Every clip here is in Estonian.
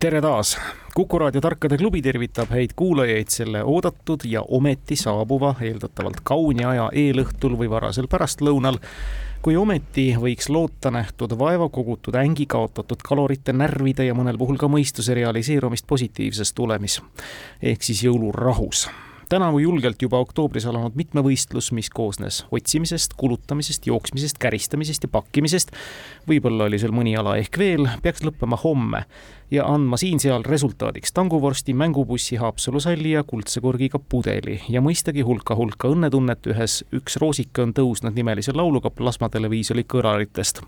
Tere taas, Kuku raadio Tarkade klubi tervitab häid kuulajaid selle oodatud ja ometi saabuva, eeldatavalt kauni aja eelõhtul või varasel pärastlõunal. Kui ometi võiks loota nähtud vaeva kogutud ängi kaotatud kalorite, närvide ja mõnel puhul ka mõistuse realiseerumist positiivses tulemis. Ehk siis jõulurahus tänavu julgelt juba oktoobris alanud mitmevõistlus, mis koosnes otsimisest, kulutamisest, jooksmisest, käristamisest ja pakkimisest, võib-olla oli seal mõni ala ehk veel, peaks lõppema homme. Ja andma siin-seal resultaadiks tanguvorsti, mängubussi, Haapsalu salli ja kuldse kurgiga pudeli. Ja mõistagi hulka-hulka õnnetunnet ühes Üks roosika on tõusnud nimelise lauluga plasmateleviisori kõraritest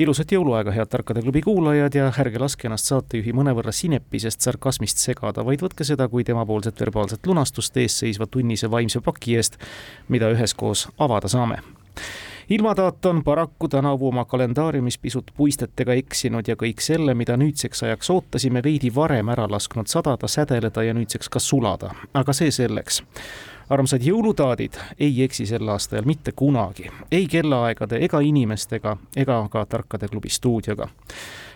ilusat jõuluaega, head Tarkade klubi kuulajad ja ärge laske ennast saatejuhi mõnevõrra sinepisest sarkasmist segada, vaid võtke seda kui temapoolset verbaalset lunastust eesseisva tunnise vaimse paki eest, mida üheskoos avada saame ilmataat on paraku tänavu oma kalendaariumis pisut puistetega eksinud ja kõik selle, mida nüüdseks ajaks ootasime, veidi varem ära lasknud sadada, sädeleda ja nüüdseks ka sulada. aga see selleks armsad jõulutaadid ei eksi sel aastal mitte kunagi, ei kellaaegade ega inimestega ega ka Tarkade klubi stuudioga.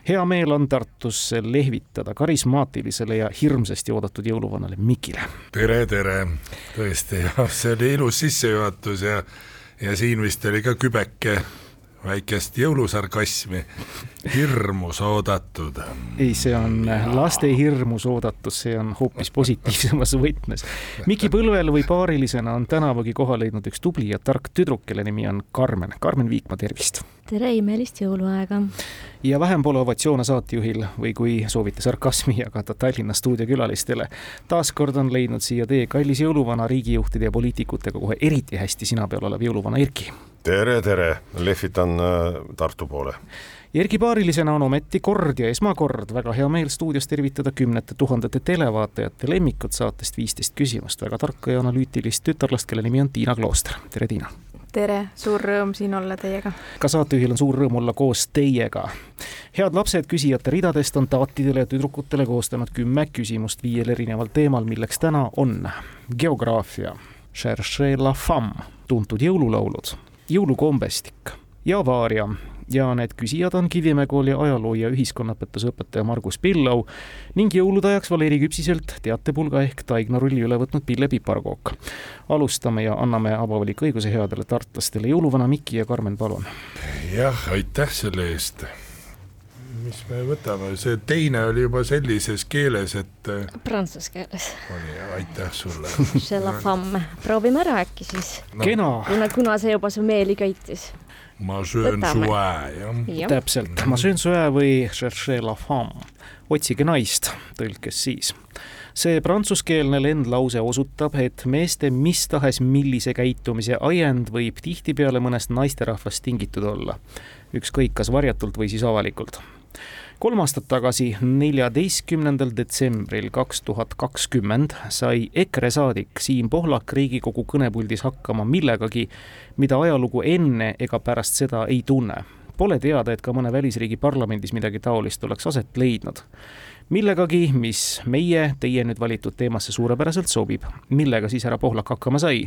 hea meel on Tartusse lehvitada karismaatilisele ja hirmsasti oodatud jõuluvanale Mikile. tere, tere, tõesti see oli ilus sissejuhatus ja ja siin vist oli ka kübeke väikest jõulusarkasmi, hirmus oodatud. ei, see on laste hirmus oodatus, see on hoopis positiivsemas võtmes. Miki Põlvel või paarilisena on tänavugi koha leidnud üks tubli ja tark tüdruk, kelle nimi on Karmen. Karmen Viikma, tervist! tere imelist jõuluaega! ja vähem pole ovatsioone saatejuhil või kui soovite sarkasmi jagada Tallinna stuudiokülalistele. taaskord on leidnud siia tee kallis jõuluvana riigijuhtide ja poliitikutega kohe eriti hästi sina peal olev jõuluvana Erki tere, tere, lehvitan äh, Tartu poole. Erki paarilisena on ometi kord ja esmakord väga hea meel stuudios tervitada kümnete tuhandete televaatajate lemmikut saatest Viisteist küsimust, väga tarka ja analüütilist tütarlast, kelle nimi on Tiina Klooster, tere Tiina! tere, suur rõõm siin olla teiega. ka saatejuhil on suur rõõm olla koos teiega. head lapsed küsijate ridadest on taatidele ja tüdrukutele koostanud kümme küsimust viiel erineval teemal, milleks täna on geograafia, Cherchez la femme, tuntud jõululaulud jõulukombestik ja Vaaria ja need küsijad on Kivimäe kooli ajaloo ja ühiskonnaõpetuse õpetaja Margus Pillau ning jõulude ajaks Valeri Küpsiselt teatepulga ehk Taigna rolli üle võtnud Pille Piparkook. alustame ja anname avavalik õiguse headele tartlastele, jõuluvana Miki ja Karmen, palun. jah, aitäh selle eest mis me võtame, see teine oli juba sellises keeles, et. Äh, prantsuse keeles. oli, aitäh sulle. proovime ära äkki siis no.. kena. kuna, kuna see juba su meeli köitis. ma söön suä, jah. täpselt, ma söön suä või cherchez la femme, otsige naist, tõlkes siis see prantsuskeelne lendlause osutab, et meeste mis tahes millise käitumise ajend võib tihtipeale mõnest naisterahvast tingitud olla. ükskõik, kas varjatult või siis avalikult kolm aastat tagasi, neljateistkümnendal detsembril kaks tuhat kakskümmend sai EKRE saadik Siim Pohlak Riigikogu kõnepuldis hakkama millegagi, mida ajalugu enne ega pärast seda ei tunne. Pole teada, et ka mõne välisriigi parlamendis midagi taolist oleks aset leidnud millegagi, mis meie, teie nüüd valitud teemasse suurepäraselt sobib. millega siis härra Pohlak hakkama sai?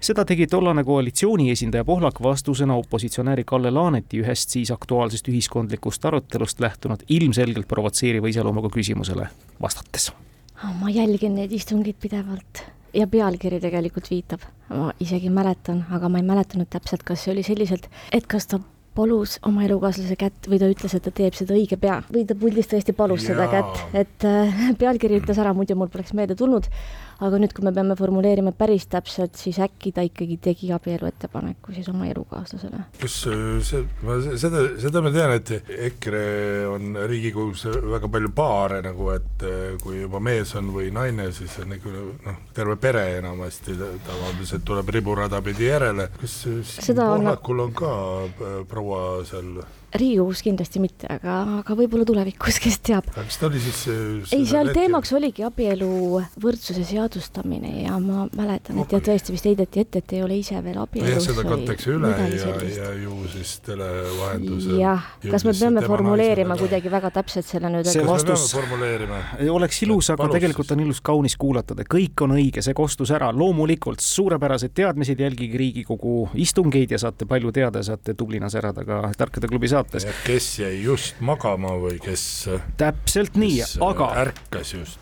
seda tegi tollane koalitsiooni esindaja Pohlak vastusena opositsionääri Kalle Laaneti ühest siis aktuaalsest ühiskondlikust arutelust lähtunud ilmselgelt provotseeriva iseloomuga küsimusele vastates. ma jälgin neid istungeid pidevalt ja pealkiri tegelikult viitab, ma isegi mäletan, aga ma ei mäletanud täpselt, kas see oli selliselt, et kas ta palus oma elukaaslase kätt või ta ütles, et ta teeb seda õige pea või ta puldis tõesti palus Jaa. seda kätt, et äh, pealkiri ütles ära, muidu mul poleks meelde tulnud aga nüüd, kui me peame formuleerima päris täpselt, siis äkki ta ikkagi tegi abielu ettepaneku siis oma elukaaslasele? kus äh, see, ma seda, seda ma tean, et EKRE on Riigikogus väga palju paare nagu, et äh, kui juba mees on või naine, siis on nagu noh, terve pere enamasti tavaliselt tuleb riburada pidi järele, kas Pohlakul on... on ka äh, proua seal Riigikogus kindlasti mitte, aga, aga võib-olla tulevikus, kes teab. mis ta oli siis? ei, seal teemaks oligi abielu võrdsuse seadustamine ja ma mäletan, et ja tõesti vist heideti ette, et ei ole ise veel abielus. jah, seda kantakse üle ja, ja ju siis televahendusel. jah, kas me peame formuleerima kuidagi väga täpselt selle nüüd? see vastus oleks ilus, aga tegelikult on ilus kaunis kuulatada, kõik on õige, see kostus ära, loomulikult suurepärased teadmised, jälgige Riigikogu istungeid ja saate palju teada, saate tublina särada ka Tarkade klubi saates. Kes jäi just magama või kes täpselt nii, äh, aga ärkas just.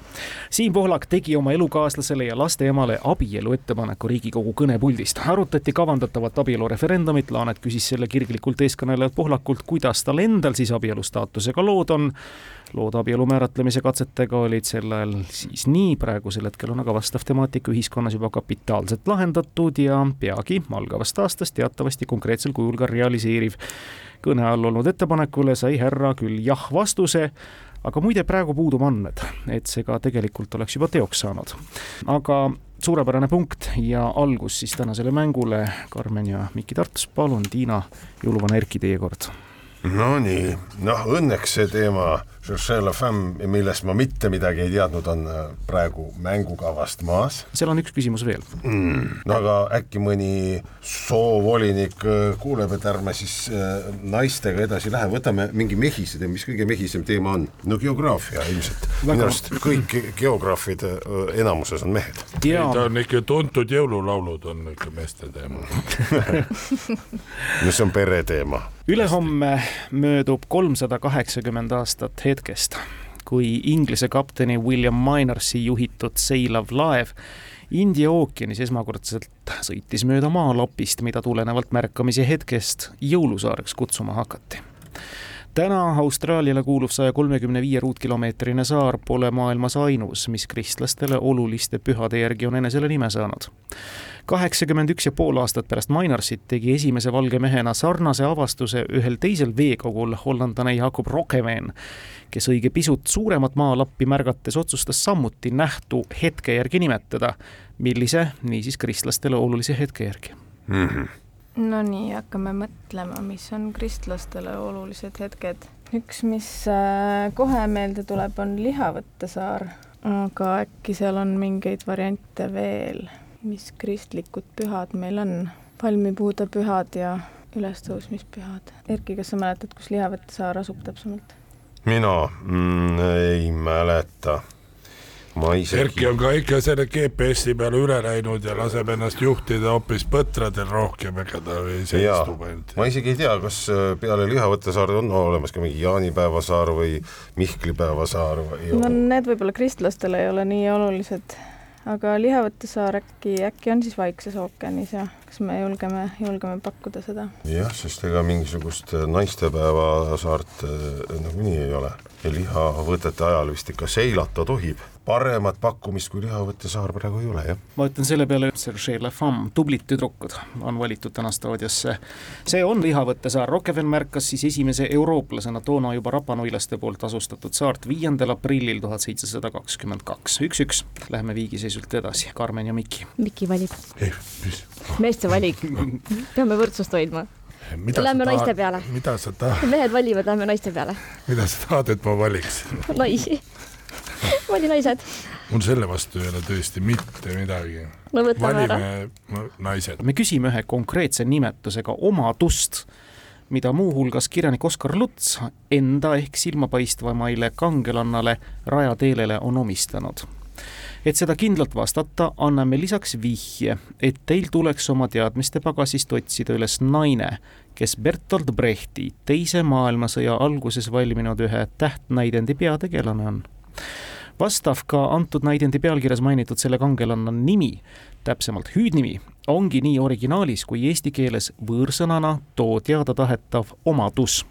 Siim Pohlak tegi oma elukaaslasele ja lasteemale abielu ettepaneku Riigikogu kõnepuldist. arutati kavandatavat abielureferendumit, Laanet küsis selle kirglikult eeskõnelejalt Pohlakult, kuidas tal endal siis abielu staatusega lood on. lood abielu määratlemise katsetega olid sel ajal siis nii, praegusel hetkel on aga vastav temaatika ühiskonnas juba kapitaalselt lahendatud ja peagi algavast aastast teatavasti konkreetsel kujul ka realiseeriv. Kõne all olnud ettepanekule sai härra küll jah-vastuse aga muide, praegu puudub andmed, et see ka tegelikult oleks juba teoks saanud. aga suurepärane punkt ja algus siis tänasele mängule. Karmen ja Mikki Tartus, palun, Tiina, jõuluvana Erki, teie kord. Nonii, noh õnneks see teema, La Femme, millest ma mitte midagi ei teadnud, on äh, praegu mängukavast maas seal on üks küsimus veel mm.. no aga äkki mõni soovolinik äh, kuuleb, et ärme siis äh, naistega edasi lähe, võtame mingi mehise teema, mis kõige mehisem teema on? no geograafia ilmselt, minu arust kõik geograafid enamuses on mehed. ta on ikka tuntud jõululaulud on ikka meeste teema. no see on pereteema. ülehomme möödub kolmsada kaheksakümmend aastat hetkest, kui Inglise kapteni William Minorsi juhitud seilav laev India ookeanis esmakordselt sõitis mööda maalapist, mida tulenevalt märkamise hetkest jõulusaareks kutsuma hakati. täna Austraaliale kuuluv saja kolmekümne viie ruutkilomeetrine saar pole maailmas ainus, mis kristlastele oluliste pühade järgi on enesele nime saanud kaheksakümmend üks ja pool aastat pärast Mainarsit tegi esimese valge mehena sarnase avastuse ühel teisel veekogul hollandlane Jakob Rockeveen, kes õige pisut suuremat maalappi märgates otsustas samuti nähtu hetke järgi nimetada. millise, niisiis kristlastele olulise hetke järgi Mm -hmm. no nii, hakkame mõtlema, mis on kristlastele olulised hetked. üks, mis äh, kohe meelde tuleb, on Lihavõttesaar, aga äkki seal on mingeid variante veel, mis kristlikud pühad meil on? palmipuude pühad ja ülestõusmispühad. Erki, kas sa mäletad, kus Lihavõttesaar asub täpsemalt? mina mm, ei mäleta. ma isegi. Erki on ka ikka selle GPS-i peale üle läinud ja laseb ennast juhtida hoopis põtradel rohkem, ega ta ei seistub ainult. ma isegi ei tea, kas äh, peale Lihavõttesaare on olemas ka mingi jaanipäevasaar või Mihklipäevasaar või no need võib-olla kristlastele ei ole nii olulised, aga Lihavõttesaar äkki, äkki on siis Vaikses ookeanis ja kas me julgeme, julgeme pakkuda seda? jah, sest ega mingisugust äh, naistepäeva saart äh, nagunii ei ole ja lihavõtete ajal vist ikka seilata tohib. Paremat pakkumist kui lihavõtte saar praegu ei ole, jah. ma ütlen selle peale, Sergei Lafam, tublid tüdrukud on valitud täna staadiosse. see on lihavõttesaar, Rokeven märkas siis esimese eurooplasena toona juba rapanuilaste poolt asustatud saart viiendal aprillil tuhat seitsesada kakskümmend kaks. üks-üks, läheme viigiseisult edasi, Karmen ja Miki. Miki valib. meeste valik. peame võrdsust hoidma. Lähme naiste peale. mida sa tahad, mehed valivad, lähme naiste peale. mida sa tahad, et ma valiksin? naisi. vali naised. mul selle vastu ei ole tõesti mitte midagi. võtame ära. valime naised. me küsime ühe konkreetse nimetusega omadust, mida muuhulgas kirjanik Oskar Luts enda ehk silmapaistvamaile kangelannale Raja Teelele on omistanud et seda kindlalt vastata, anname lisaks vihje, et teil tuleks oma teadmiste pagasist otsida üles naine, kes Bertolt Brechti Teise maailmasõja alguses valminud ühe tähtnäidendi peategelane on. Vastav ka antud näidendi pealkirjas mainitud selle kangelanna nimi, täpsemalt hüüdnimi, ongi nii originaalis kui eesti keeles võõrsõnana too teadatahetav omadus.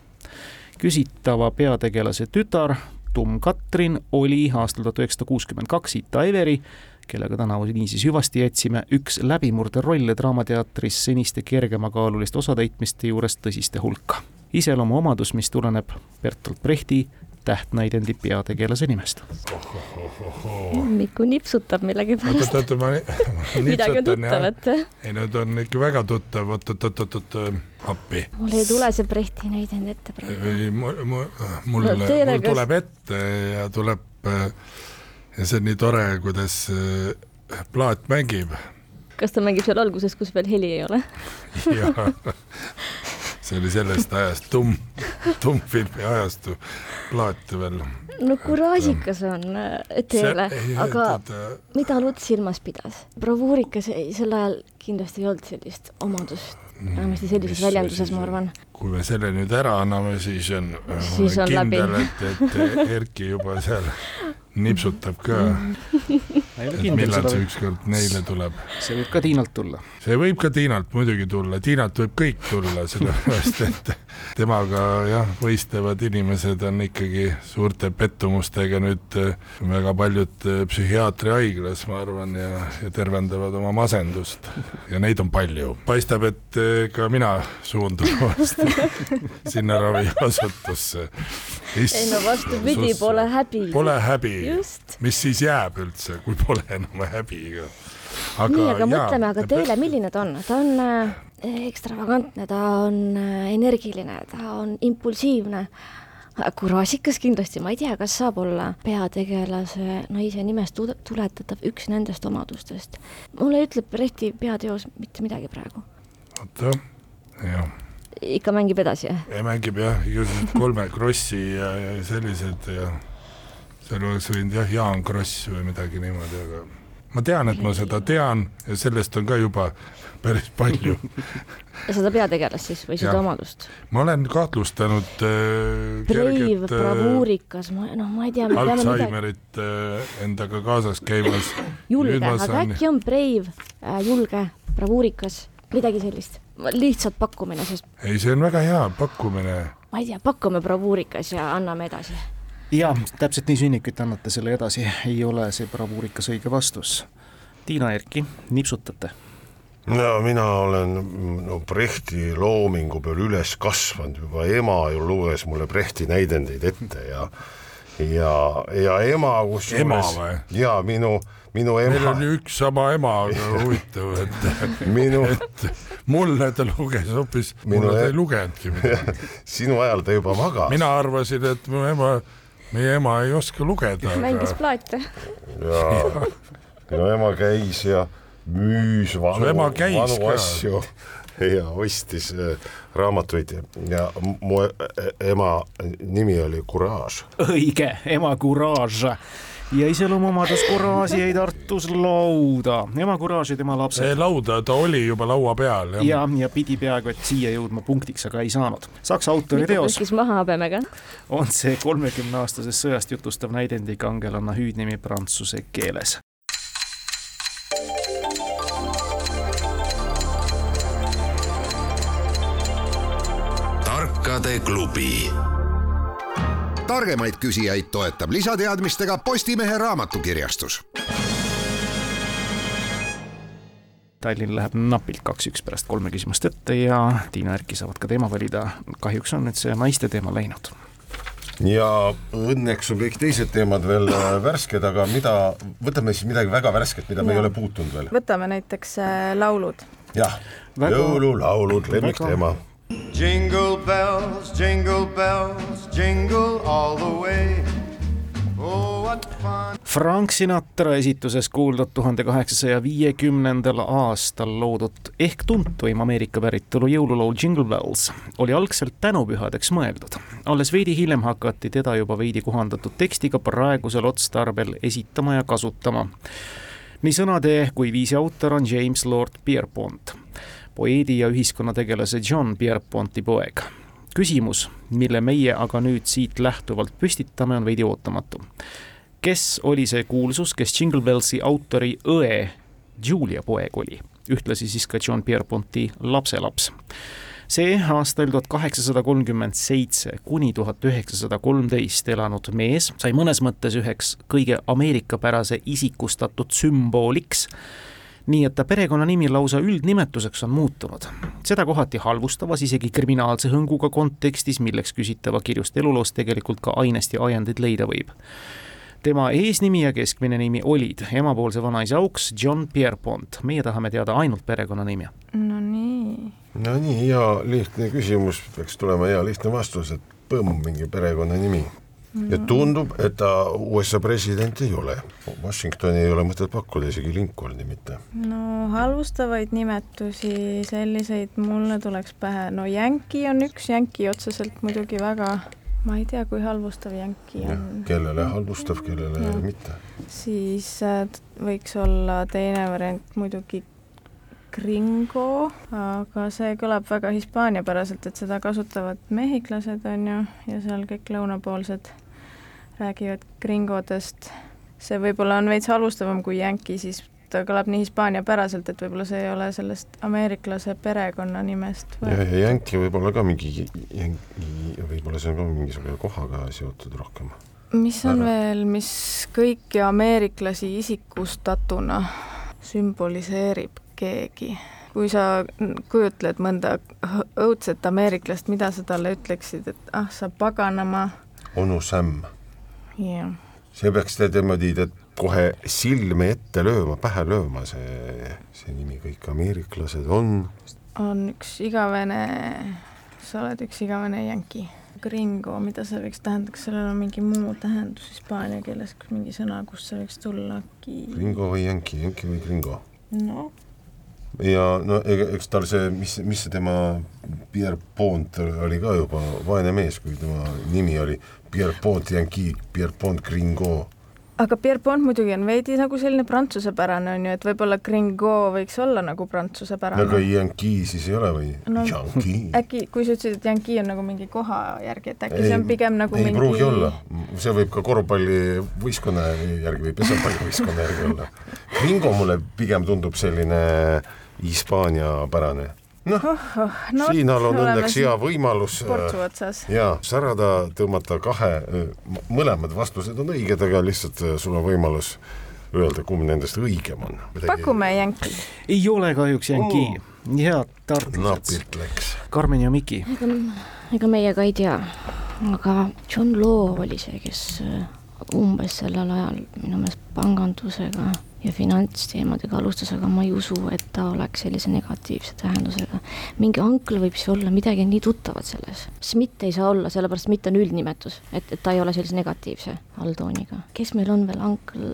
küsitava peategelase tütar Tumm Katrin oli aastal tuhat üheksasada kuuskümmend kaks Ita Everi, kellega tänavu niisiis hüvasti jätsime, üks läbimurderolle Draamateatris seniste kergemakaaluliste osatäitmiste juures tõsiste hulka. iseloomuomadus, mis tuleneb Bertolt Brechti tähtnäidendi peategelase nimest. Mikku nipsutab millegipärast. oot-oot-oot, ma midagi on nipsutan jah. tuttavat. ei ta on ikka väga tuttav, oot-oot-oot-oot, appi. mul ei tule see Brehti näidend ette praegu. ei, mul, mul, mul, No mul kas- tuleb ette ja tuleb äh, ja see on nii tore, kuidas äh, plaat mängib kas ta mängib seal alguses, kus veel heli ei ole? ja see oli sellest ajast, tumm, tummfilmi ajastu plaat veel. no kuraažikas on äh, teele, aga ta... mida Luts silmas pidas? bravuurikas ei, sel ajal kindlasti ei olnud sellist omadust, vähemasti sellises väljenduses, ma arvan. kui me selle nüüd ära anname, siis on, Siis on kindel, et, et Erki juba seal nipsutab ka, millal see, ükskord neile tuleb. see võib ka Tiinalt tulla. see võib ka Tiinalt muidugi tulla, Tiinalt võib kõik tulla, sellepärast et temaga jah, võistlevad inimesed on ikkagi suurte pettumustega nüüd äh, väga paljud äh, psühhiaatriahaiglas, ma arvan, ja, ja tervendavad oma masendust. ja neid on palju. paistab, et äh, ka mina suundun varsti sinna raviasutusse. ei no vastupidi, pole häbi. Pole häbi just. mis siis jääb üldse, kui pole enam häbi aga nii, aga jaa, mõtleme, aga peab- milline ta on? ta on äh, ekstravagantne, ta on äh, energiline, ta on impulsiivne. kuraasikas kindlasti, ma ei tea, kas saab olla peategelase naise nimest tu- tuletatav üks nendest omadustest. mulle ütleb Rehti peateos mitte midagi praegu. oota, jah ikka mängib edasi, jah? ja mängib jah, igasugused kolme Krossi ja, ja sellised ja seal oleks võinud jah, Jaan Kross või midagi niimoodi, aga ma tean, et ma seda tean ja sellest on ka juba päris palju. seda peategelast siis või seda Jah. omadust? ma olen kahtlustanud äh, Breiv, äh, bravuurikas, ma, noh, ma ei tea, Alžeimerit äh, endaga kaasas käimas. julge, aga äkki on Breiv äh, julge, bravuurikas, midagi sellist. lihtsalt pakkumine, sest ei, see on väga hea pakkumine. ma ei tea, pakume bravuurikas ja anname edasi. Jaa, täpselt nii sünnibki, et annate selle edasi, ei ole see bravuurikas õige vastus. Tiina Erki, nipsutate? no mina olen no Brechti loomingu peal üles kasvanud, juba ema ju luges mulle Brechti näidendeid ette ja ja, ja ema kusjuures Ema või? jaa, minu, minu meil ema on ju üks sama ema, aga huvitav, et minu et mulle ta luges hoopis, Minu mulle ta e- ei lugenudki midagi. sinu ajal ta juba magas. mina arvasin, et mu ema, meie ema ei oska lugeda, mängis aga plaate. ja minu ema käis ja müüs vanu, vanu ka? asju ja ostis äh, raamatuid ja mu e- ema nimi oli Courage. õige, ema kuraaž ja iseloomuomadus kuraaži jäi Tartus lauda. ema kuraaž ja tema see lapsed lauda, ta oli juba laua peal, jah. ja, ja pidi peaaegu et siia jõudma punktiks, aga ei saanud. Saksa autori teos pühkis maha habemega. on see kolmekümneaastasest sõjast jutustav näidendik kangelanna hüüdnimi prantsuse keeles. tarkade klubi targemaid küsijaid toetab lisateadmistega Postimehe raamatukirjastus. Tallinn läheb napilt kaks-üks pärast kolme küsimust ette ja Tiina Erki saavad ka teema valida. kahjuks on nüüd see naiste teema läinud. ja õnneks on kõik teised teemad veel äh, värsked, aga mida, võtame siis midagi väga värsket, mida me ei ole puutunud veel. võtame näiteks äh, laulud. jah, Väga- jõululaulud, lemmikteema. Jingle bells, jingle bells, jingle all the way. Oh. Frank Sinatra esituses kuuldud tuhande kaheksasaja viiekümnendal aastal loodud ehk tuntuim Ameerika päritolu jõululaul Jingle Bells oli algselt tänupühadeks mõeldud. alles veidi hiljem hakati teda juba veidi kohandatud tekstiga praegusel otstarbel esitama ja kasutama. nii sõnade kui viisi autor on James Lord Pierpont, poeedi ja ühiskonnategelase John Pierponti poeg. Küsimus, mille meie aga nüüd siit lähtuvalt püstitame, on veidi ootamatu. Kes oli see kuulsus, kes Jingle Bellsi autori õe Julia poeg oli, ühtlasi siis ka John Pierponti lapselaps. see aastail tuhat kaheksasada kolmkümmend seitse kuni tuhat üheksasada kolmteist elanud mees sai mõnes mõttes üheks kõige ameerikapärase isikustatud sümbooliks nii et ta perekonnanimi lausa üldnimetuseks on muutunud. seda kohati halvustavas, isegi kriminaalse hõnguga kontekstis, milleks küsitava kirjust eluloost tegelikult ka ainest ja ajendeid leida võib tema eesnimi ja keskmine nimi olid emapoolse vanaisa auks John Pierpont. meie tahame teada ainult perekonnanime. no nii. no nii hea lihtne küsimus, peaks tulema hea lihtne vastus, et põmm, mingi perekonnanimi ja tundub, et ta USA president ei ole. Washingtoni ei ole mõtet pakkuda, isegi Lincolni mitte. no halvustavaid nimetusi, selliseid mulle tuleks pähe, no Yankee on üks, Yankee otseselt muidugi väga, ma ei tea, kui halvustav Yankee on. kellele halvustav, kellele Ja. mitte. siis äh, võiks olla teine variant muidugi gringo, aga see kõlab väga hispaaniapäraselt, et seda kasutavad mehhiklased, on ju, ja seal kõik lõunapoolsed räägivad gringodest. see võib-olla on veits halvustavam kui Yankee, siis ta kõlab nii hispaaniapäraselt, et võib-olla see ei ole sellest ameeriklase perekonnanimest ja, ja Yankee võib olla ka mingi, võib-olla see on ka mingisugune kohaga seotud rohkem. mis on Ära. veel, mis kõiki ameeriklasi isikustatuna sümboliseerib keegi? kui sa kujutled mõnda õudset ameeriklast, mida sa talle ütleksid, et ah, sa paganama, onu Sam, jah. see peaks niimoodi kohe silme ette lööma, pähe lööma, see, see nimi, kõik ameeriklased on on üks igavene, sa oled üks igavene jänki. Gringo, mida see võiks tähendada, kas sellel on mingi muu tähendus hispaania keeles, mingi sõna, kust see võiks tulla? Gringo või Yankee, Yankee või Gringo. noh, ja no eks tal see, mis, mis see tema Pierre Pont oli ka juba vaene mees, kui tema nimi oli Pierre Pont Yankee, Pierre Pont Gringo. Aga Pierre Pont muidugi on veidi nagu selline prantsusepärane on ju, et võib-olla Gringo võiks olla nagu prantsusepärane. aga Yankee siis ei ole või No, äkki, kui sa ütlesid, et Yankee on nagu mingi koha järgi, et äkki see on pigem nagu ei mingi pruugi olla, see võib ka korvpallivõistkonna järgi või pesapallivõistkonna järgi olla. Gringo mulle pigem tundub selline hispaaniapärane. Noh, oh, no, siinal on õnneks hea võimalus äh, ja särada, tõmmata kahe, mõlemad vastused on õiged, aga lihtsalt äh, sul on võimalus öelda, kumb nendest õigem on. pakume Yankee. ei ole kahjuks Yankee oh., head tartlased. napilt läks. Karmen ja Miki, ega, ega meie ka ei tea, aga John Law oli see, kes äh, umbes sellel ajal minu meelest pangandusega ja finantsteemadega alustas, aga ma ei usu, et ta oleks sellise negatiivse tähendusega. mingi ankl võib siis olla midagi nii tuttavat selles. Schmidt ei saa olla, sellepärast Schmidt on üldnimetus, et, et ta ei ole sellise negatiivse alltooniga. kes meil on veel ankl,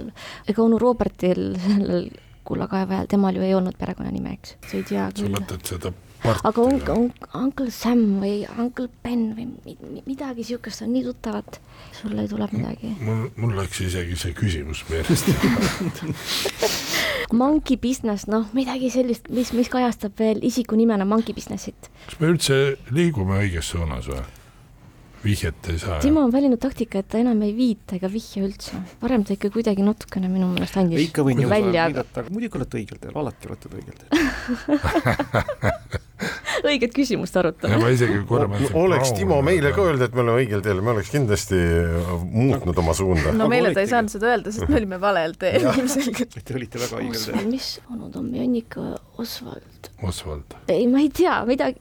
ega onu Robertil sellel kullakaeva ajal, temal ju ei olnud perekonnanime, eks, sa ei tea sa küll mõtled seda aga on, on Uncle Sam või Uncle Ben või mi- mi- midagi niisugust on nii tuttavat, sul ei tule midagi. mul, mul läks isegi see küsimus meelest. Monkey Business, noh, midagi sellist, mis, mis kajastab veel isikunimena Monkey Businessit. kas me üldse liigume õiges suunas või? Vihjet ei saa? Timo on valinud taktika, et ta enam ei viita ega vihja üldse. varem ta ikka kuidagi natukene minu meelest andis ikka võin välja, aga viidata, aga muidugi olete õigel teel, alati olete te õigel teel. õiget küsimust ja arutame. ma isegi korra mõtlesin. oleks Timo meile ka öelnud, et me oleme õigel teel, me oleks kindlasti muutnud oma suunda. no meile ta ei saanud seda öelda, sest me olime valel teel ilmselgelt. Te olite väga õigel teel. Mis onud on, Jannika Osvald? Osvald. ei, ma ei tea, midagi,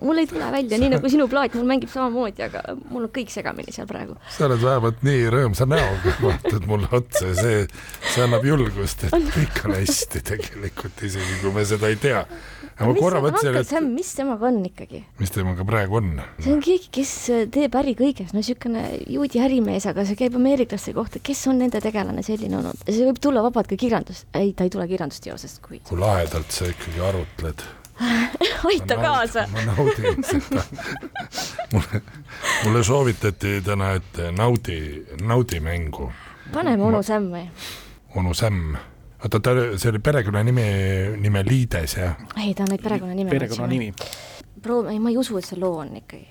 mul ei tule välja, nii nagu sinu plaat, mul mängib samamoodi, aga mul on kõik segamini seal praegu. sa oled vähemalt nii rõõmsa näoga, vaatad mulle otsa ja see, see annab julgust, et kõik on hästi tegelikult, isegi kui me seda ei tea. aga ma korra mõtlesin, et Sam, mis temaga on ikkagi? mis temaga praegu on. see on keegi, kes äh, teeb äri kõiges, no niisugune juudi ärimees, aga see käib ameeriklaste kohta, kes on nende tegelane selline olnud? see võib tulla vabalt ka kirjandus, ei, ta ei tule kirjandusteosest, kui kui lahedalt sa ikkagi arutled. aita kaasa. ma naudin seda. mulle, mulle soovitati täna, et naudi, naudi mängu. paneme onu Sammi. onu Sam. oota, ta, see oli perekonnanimi, nime liides jah? ei, ta on neid perekonnanime. perekonnanimi. proov-, ei, ma ei usu, et see loo on ikkagi.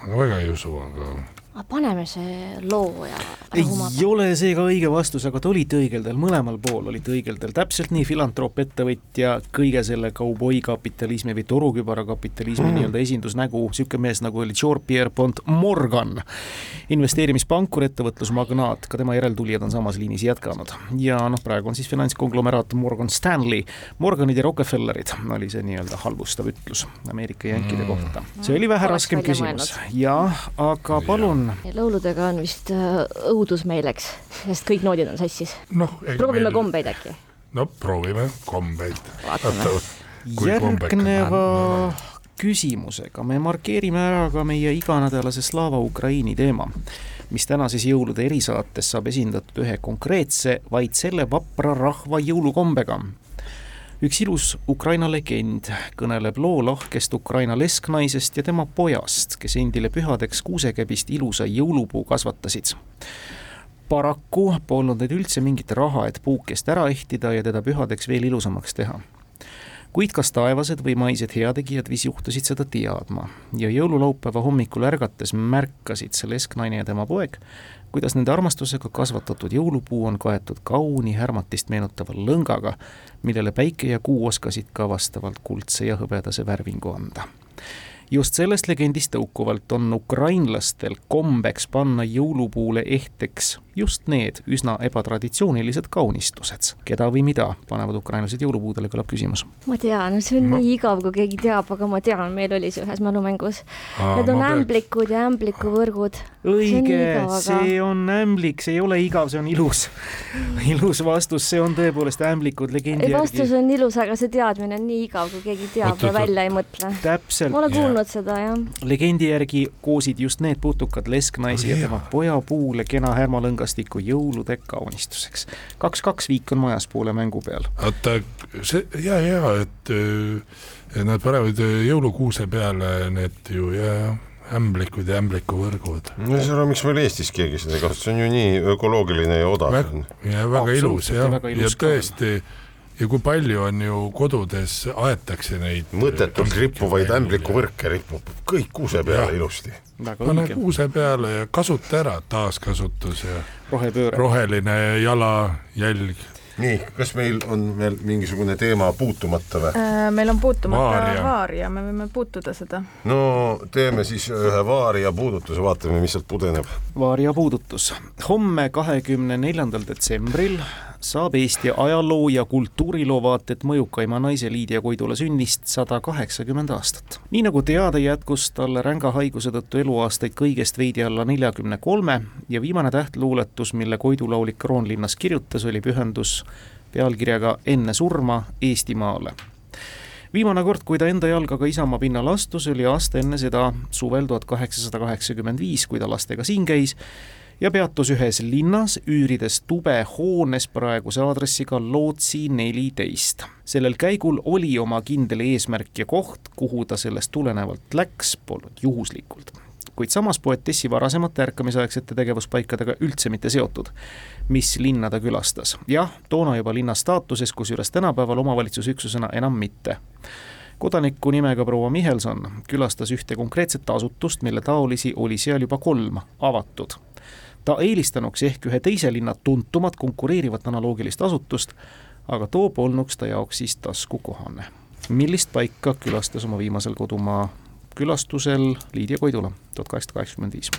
ma ka väga ei usu, aga aga paneme see loo ja ei rahumab. ole see ka õige vastus, aga te olite õigel teel, mõlemal pool olite õigel teel, täpselt nii, filantroop, ettevõtja, kõige selle kauboikapitalismi või torukübarakapitalismi mm. nii-öelda esindusnägu, niisugune mees nagu oli George Pierre Pont Morgan, investeerimispankur, ettevõtlusmagnaat, ka tema järeltulijad on samas liinis jätkanud. ja noh, praegu on siis finantskonglomeraat Morgan Stanley, Morganid ja Rockefellerid oli see nii-öelda halvustav ütlus Ameerika jänkide kohta. see oli vähe Oleks raskem küsimus, jah, aga palun lauludega on vist äh, õudusmeeleks, sest kõik noodid on sassis. noh, proovime kombeid äkki. no proovime kombeid. Vaatame. järgneva küsimusega me markeerime ära ka meie iganädalase Slava Ukraini teema, mis tänases jõulude erisaates saab esindatud ühe konkreetse, vaid selle vapra rahva jõulukombega. Üks ilus Ukraina legend kõneleb loo lahkest Ukraina lesknaisest ja tema pojast, kes endile pühadeks kuusekäbist ilusa jõulupuu kasvatasid. Paraku polnud neil üldse mingit raha, et puukest ära ehtida ja teda pühadeks veel ilusamaks teha. Kuid kas taevased või maised heategijad vist juhtusid seda teadma ja jõululaupäeva hommikul ärgates märkasid see lesknaine ja tema poeg, kuidas nende armastusega kasvatatud jõulupuu on kaetud kauni härmatist meenutava lõngaga, millele päike ja kuu oskasid ka vastavalt kuldse ja hõbedase värvingu anda. Just sellest legendist tõukuvalt on ukrainlastel kombeks panna jõulupuule ehteks just need üsna ebatraditsioonilised kaunistused. keda või mida panevad ukrainlased jõulupuudele, kõlab küsimus. ma tean, see on Ma- nii igav, kui keegi teab, aga ma tean, meil oli see ühes mälumängus. Need on ämblikud ja ämblikuvõrgud. õige, aga- see on ämblik, see ei ole igav, see on ilus. ilus vastus, see on tõepoolest ämblikud legendi ei, vastus järgi. on ilus, aga see teadmine on nii igav, kui keegi teab ja välja ei mõtle. täpselt ma olen kuulnud seda, jah. legendi järgi koosid just need putukad lesknaisi Oh, ja jaa. tema pojapuule kena härmalõngastiku jõulude kaunistuseks. kaks-kaks viik on majas poole mängu peal. oota, see ja, ja et nad panevad jõulukuuse peale need ju ja ämblikud ja ämblikuvõrgud. no ei saa aru, miks meil Eestis keegi seda ei kasuta, see on ju nii ökoloogiline ja odav. ja väga ilus Absoluutselt, ja jah, ja ilus ka. Ja kui palju on ju kodudes aetakse neid mõttetult rippuvaid ämblikuvõrke ripub kõik kuuse peale Jah. ilusti. pane kuuse peale ja kasuta ära, taaskasutus ja rohepööre. roheline jalajälg. nii, kas meil on veel mingisugune teema puutumata või? Äh, meil on puutumata Vaaria. vaaria, me võime puutuda seda. no teeme siis ühe vaaria puudutuse, vaatame, mis sealt pudeneb. Vaaria puudutus. homme, kahekümne neljandal detsembril saab Eesti ajaloo ja kultuuriloo vaated mõjukaima naise Liidia Koidula sünnist sada kaheksakümmend aastat. nii nagu teada, jätkus talle ränga haiguse tõttu eluaastaid kõigest veidi alla neljakümne kolme ja viimane tähtluuletus, mille koidulaulik Kroonlinnas kirjutas, oli pühendus pealkirjaga Enne surma Eestimaale viimane kord, kui ta enda jalgaga Isamaa pinnale astus, oli aasta enne seda suvel tuhat kaheksasada kaheksakümmend viis, kui ta lastega siin käis ja peatus ühes linnas, üürides tube hoones praeguse aadressiga Lootsi neliteist. sellel käigul oli oma kindel eesmärk ja koht, kuhu ta sellest tulenevalt läks, polnud juhuslikult kuid samas poetessi varasemate ärkamisaegsete tegevuspaikadega üldse mitte seotud. mis linna ta külastas? jah, toona juba linna staatuses, kusjuures tänapäeval omavalitsusüksusena enam mitte kodaniku nimega proua Michelson külastas ühte konkreetset asutust, mille taolisi oli seal juba kolm avatud. Ta eelistanuks ehk ühe teise linna tuntumat konkureerivat analoogilist asutust, aga too polnuks ta jaoks siis taskukohane. millist paika külastas oma viimasel kodumaa külastusel Liidia Koidula tuhat kaheksasada kaheksakümmend viis?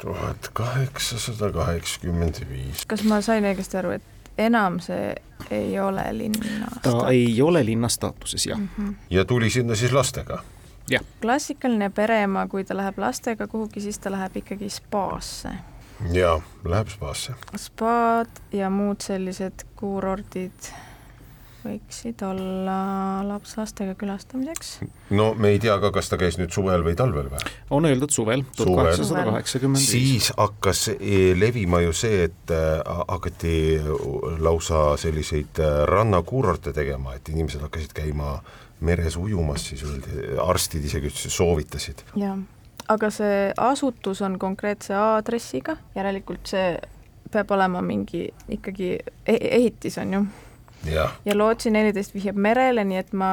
tuhat kaheksasada kaheksakümmend viis. kas ma sain õigesti aru, et enam see ei ole linna ta ei ole linna staatuses, jah. mm. -hmm. ja tuli sinna siis lastega? klassikaline pereema, kui ta läheb lastega kuhugi, siis ta läheb ikkagi spaasse. jaa, läheb spaasse. spaad ja muud sellised kuurordid võiksid olla laps lastega külastamiseks. no me ei tea ka, kas ta käis nüüd suvel või talvel või? on öeldud suvel, tuhat kaheksasada kaheksakümmend viis. siis hakkas eh, levima ju see, et eh, hakati lausa selliseid eh, rannakuurorte tegema, et inimesed hakkasid käima meres ujumas, siis öeldi, arstid isegi soovitasid. jah, aga see asutus on konkreetse aadressiga, järelikult see peab olema mingi ikkagi e ehitis on ju jah, ja Lootsi neliteist vihjab merele, nii et ma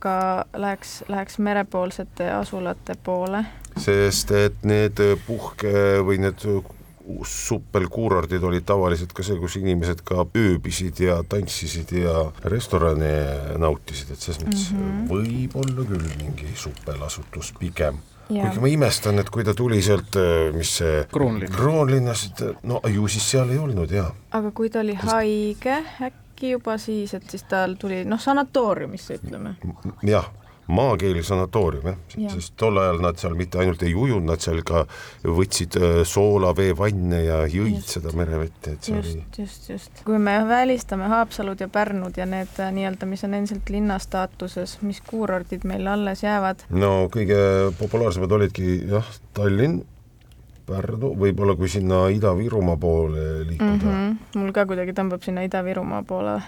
ka läheks, läheks merepoolsete asulate poole. sest et need puhke või need suppelkuurordid olid tavaliselt ka see, kus inimesed ka ööbisid ja tantsisid ja restorane nautisid, et selles mõttes mm -hmm. võib-olla küll mingi suppelasutus pigem Ja. Kuigi ma imestan, et kui ta tuli sealt, mis see Kroonlinn. Kroonlinnast, no ju siis seal ei olnud ja. aga kui ta oli haige äkki juba siis, et siis tal tuli noh, sanatooriumisse ütleme. jah maakeeli sanatoorium jah ja., sest tol ajal nad seal mitte ainult ei ujunud, nad seal ka võtsid äh, soolaveevanne ja jõid just. seda merevett, et see just, oli. just, just. kui me välistame Haapsalud ja Pärnud ja need äh, nii-öelda, mis on endiselt linna staatuses, mis kuurordid meil alles jäävad? no kõige populaarsemad olidki jah, Tallinn, Pärnu, võib-olla kui sinna Ida-Virumaa poole liikuda mm. -hmm. mul ka kuidagi tõmbab sinna Ida-Virumaa poole.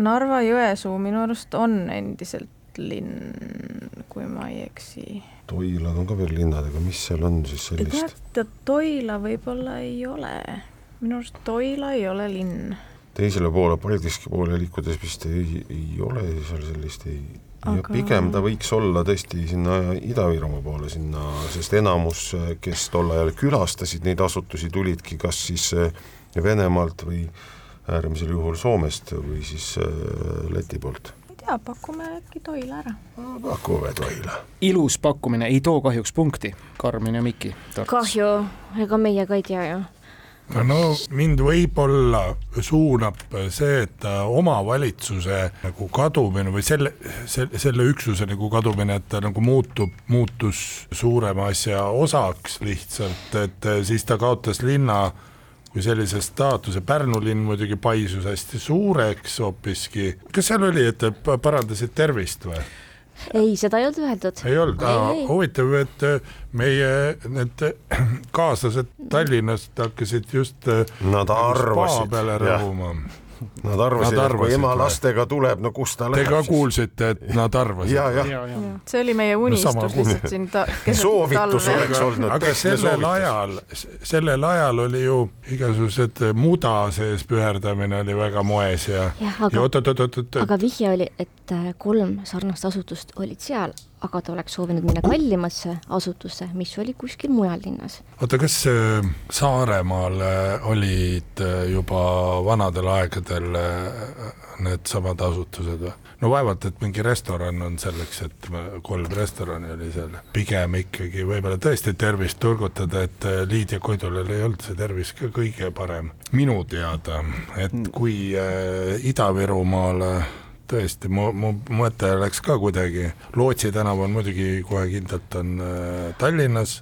Narva-Jõesuu minu arust on endiselt linn, kui ma ei eksi. Toilad on ka veel linnad, aga mis seal on siis sellist? tead, Toila võib-olla ei ole, minu arust Toila ei ole linn. teisele poole, Paldiski poole liikudes vist ei, ei ole seal sellist, ei aga... ja pigem ta võiks olla tõesti sinna Ida-Virumaa poole sinna, sest enamus, kes tol ajal külastasid neid asutusi, tulidki kas siis eh, Venemaalt või äärmisel juhul Soomest või siis eh, Läti poolt tea, pakume äkki Toila ära. pakume Toila. ilus pakkumine, ei too kahjuks punkti, Karmen ja Miki. kahju, ega meie ka ei tea ju no mind võib-olla suunab see, et omavalitsuse nagu kadumine või selle, selle, selle üksuse nagu kadumine, et ta nagu muutub, muutus suurema asja osaks lihtsalt, et siis ta kaotas linna kui sellise staatuse, Pärnu linn muidugi paisus hästi suureks hoopiski, kas seal oli, et parandasid tervist või? ei, seda ei olnud öeldud. ei olnud, huvitav, et äh, meie need kaaslased Tallinnast hakkasid just äh, Nad arvasid, peale rõhuma Nad arvasid, et kui ema lastega tuleb, no kus ta läheb. Te ka kuulsite, et nad arvasid? ja, ja, ja. see oli meie unistus no, lihtsalt siin ta-. soovitus oleks olnud. aga sellel ajal, sellel ajal oli ju igasugused muda sees püherdamine oli väga moes ja. jah, aga, aga vihje oli, et äh, kolm sarnast asutust olid seal aga ta oleks soovinud minna kallimasse asutusse, mis oli kuskil mujal linnas. oota, kas äh, Saaremaal äh, olid äh, juba vanadel aegadel needsamad asutused või? no vaevalt, et mingi restoran on selleks, et kolm restorani oli seal, pigem ikkagi võib-olla tõesti tervist turgutada, et Liidia Koidulal ei olnud see tervis ka kõige parem. minu teada, et kui äh, Ida-Virumaale tõesti, mu, mu mõte läks ka kuidagi, Lootsi tänav on muidugi kohe kindlalt on äh, Tallinnas.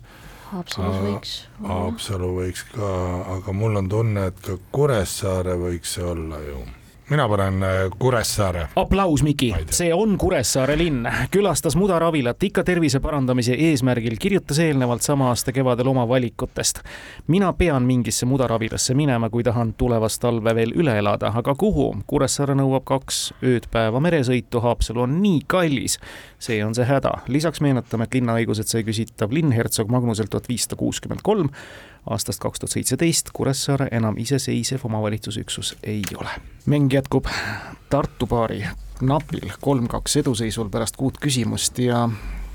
Haapsalus võiks. Haapsalu võiks ka, aga mul on tunne, et ka Kuressaare võiks see olla ju mina panen äh, Kuressaare. aplaus, Miki, see on Kuressaare linn, külastas Mudaravilat ikka tervise parandamise eesmärgil, kirjutas eelnevalt sama aasta kevadel oma valikutest. mina pean mingisse Mudaravilasse minema, kui tahan tulevast talve veel üle elada, aga kuhu? Kuressaare nõuab kaks ööd-päeva meresõitu, Haapsalu on nii kallis. see on see häda. lisaks meenutame, et linnaõigused sai küsitav linn hertsog Magnuselt tuhat viissada kuuskümmend kolm aastast kaks tuhat seitseteist Kuressaare enam iseseisev omavalitsusüksus ei ole. mäng jätkub Tartu paari napil kolm-kaks eduseisul pärast kuut küsimust ja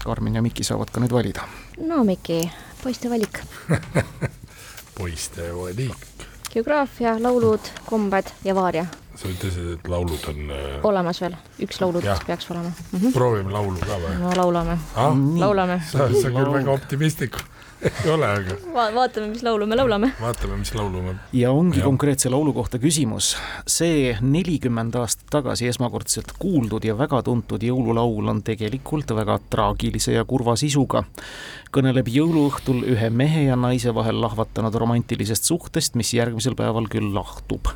Karmen ja Miki saavad ka nüüd valida. no Miki, poiste valik poiste valik. geograafia, laulud, kombed ja vaaria. sa ütlesid, et laulud on äh... olemas veel, üks lauludest peaks olema mm. -hmm. proovime laulu ka või? no laulame ah?, laulame. sa, sa küll väga optimistlik ei ole, aga Va. vaatame, mis laulu me laulame. vaatame, mis laulu me. ja ongi ja. konkreetse laulu kohta küsimus. see nelikümmend aastat tagasi esmakordselt kuuldud ja väga tuntud jõululaul on tegelikult väga traagilise ja kurva sisuga. kõneleb jõuluõhtul ühe mehe ja naise vahel lahvatanud romantilisest suhtest, mis järgmisel päeval küll lahtub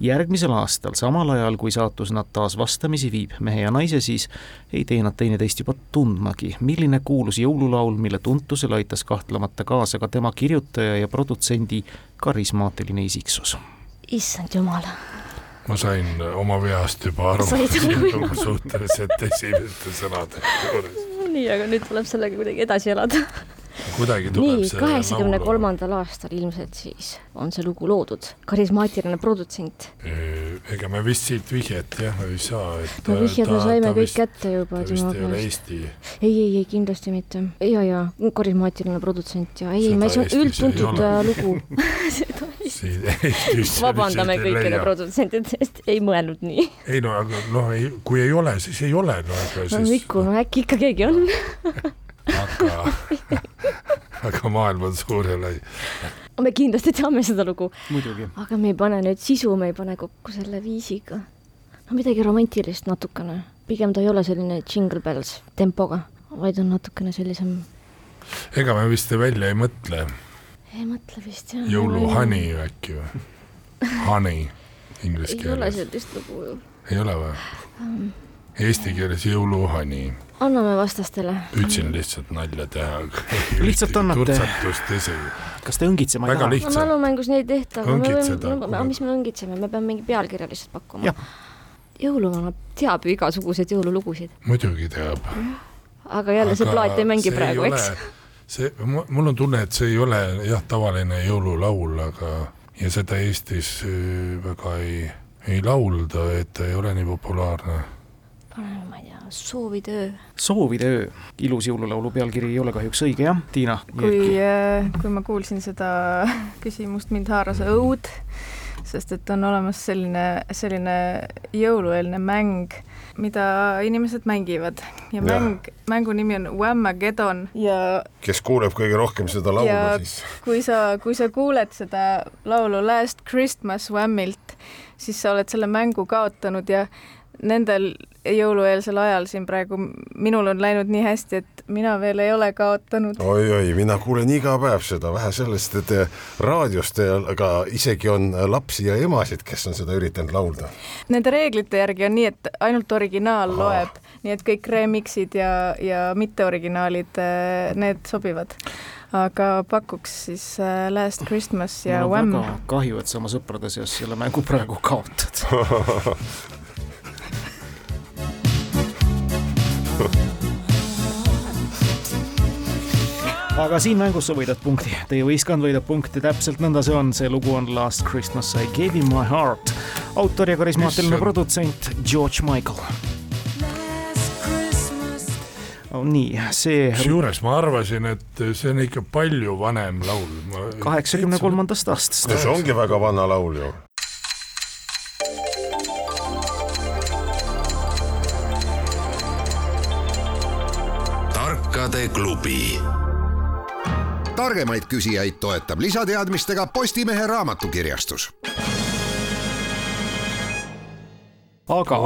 järgmisel aastal, samal ajal kui saatus nad taas vastamisi viib, mehe ja naise, siis ei tee nad teineteist juba tundmagi. milline kuulus jõululaul, mille tuntusele aitas kahtlemata kaasa ka tema kirjutaja ja produtsendi karismaatiline isiksus? issand jumal ma sain oma veast juba aru suhteliselt esimeste sõnade juures. nii, aga nüüd tuleb sellega kuidagi edasi elada nii, kaheksakümne kolmandal aastal ilmselt siis on see lugu loodud, karismaatiline produtsent. Ega me vist siit vihjet jah ei saa, et no vihjed me saime kõik vist, kätte juba ta vist ei ole. Eesti ei, ei, ei kindlasti mitte. ja, ja karismaatiline produtsent ja ei, ei, Eestis ei üldtuntud ole. äh, lugu seda Eestis vabandame kõikide produtsentide eest, ei mõelnud nii. ei no aga noh, ei, kui ei ole, siis ei ole, no no siis Miku, no äkki ikka keegi on. aga aga maailm on suur ja lai. me kindlasti teame seda lugu, muidugi. aga me ei pane nüüd sisu, me ei pane kokku selle viisiga. no midagi romantilist natukene, pigem ta ei ole selline Jingle Bells tempoga, vaid on natukene sellisem, ega me vist välja ei mõtle, ei mõtle vist jah. jõuluhani äkki või? Honey inglise ei ole keeles, sellist lugu ju. ei ole või? Um, Eesti keeles jõuluhani, anname vastastele. püüdsin lihtsalt nalja teha. Lihtsalt annate. turtsatust esi, kas te õngitsema ei taha? no mälumängus neid ei tehta, aga me Õngitseda, kuule. mis me õngitseme, me peame mingi pealkirja lihtsalt pakkuma jõuluvana teab ju igasuguseid jõululugusid, muidugi teab. aga jälle see plaat ei mängi praegu, eks. see, mul on tunne, et see ei ole jah, tavaline jõululaul, aga ja seda Eestis äh, väga ei, ei laulda, et ta ei ole nii populaarne. Ma ei tea, Soovide öö. soovide öö, ilus jõululaulu pealkiri ei ole kahjuks õige jah, Tiina? kui, kui ma kuulsin seda küsimust, mind haaras õud, sest et on olemas selline, selline jõulueelne mäng, mida inimesed mängivad ja Jah. mäng, mängu nimi on Whamageddon ja kes kuuleb kõige rohkem seda laulu Ja-, siis kui sa, kui sa kuuled seda laulu Last Christmas Whammilt, siis sa oled selle mängu kaotanud ja nendel jõulueelsel ajal siin praegu minul on läinud nii hästi, et mina veel ei ole kaotanud. oi-oi, mina kuulen iga päev seda, vähe sellest, et eh, raadiost, aga isegi on lapsi ja emasid, kes on seda üritanud laulda. Nende reeglite järgi on nii, et ainult originaal loeb, nii et kõik remix'id ja, ja mitteoriginaalid, need sobivad. aga pakuks siis Last Christmas ja Wham. kahju, et sa oma sõprade seas selle mängu praegu kaotad. aga siin mängus sa võidad punkti, teie võistkond võidab punkti, täpselt nõnda see on, see lugu on Last Christmas I gave you my heart. autor ja karismaatiline produtsent George Michael. nii, see kusjuures ma arvasin, et see on ikka palju vanem laul. kaheksakümne. kolmandast aastast no see ongi väga vana laul ju. Klubi targemaid küsijaid toetab lisateadmistega Postimehe raamatukirjastus aga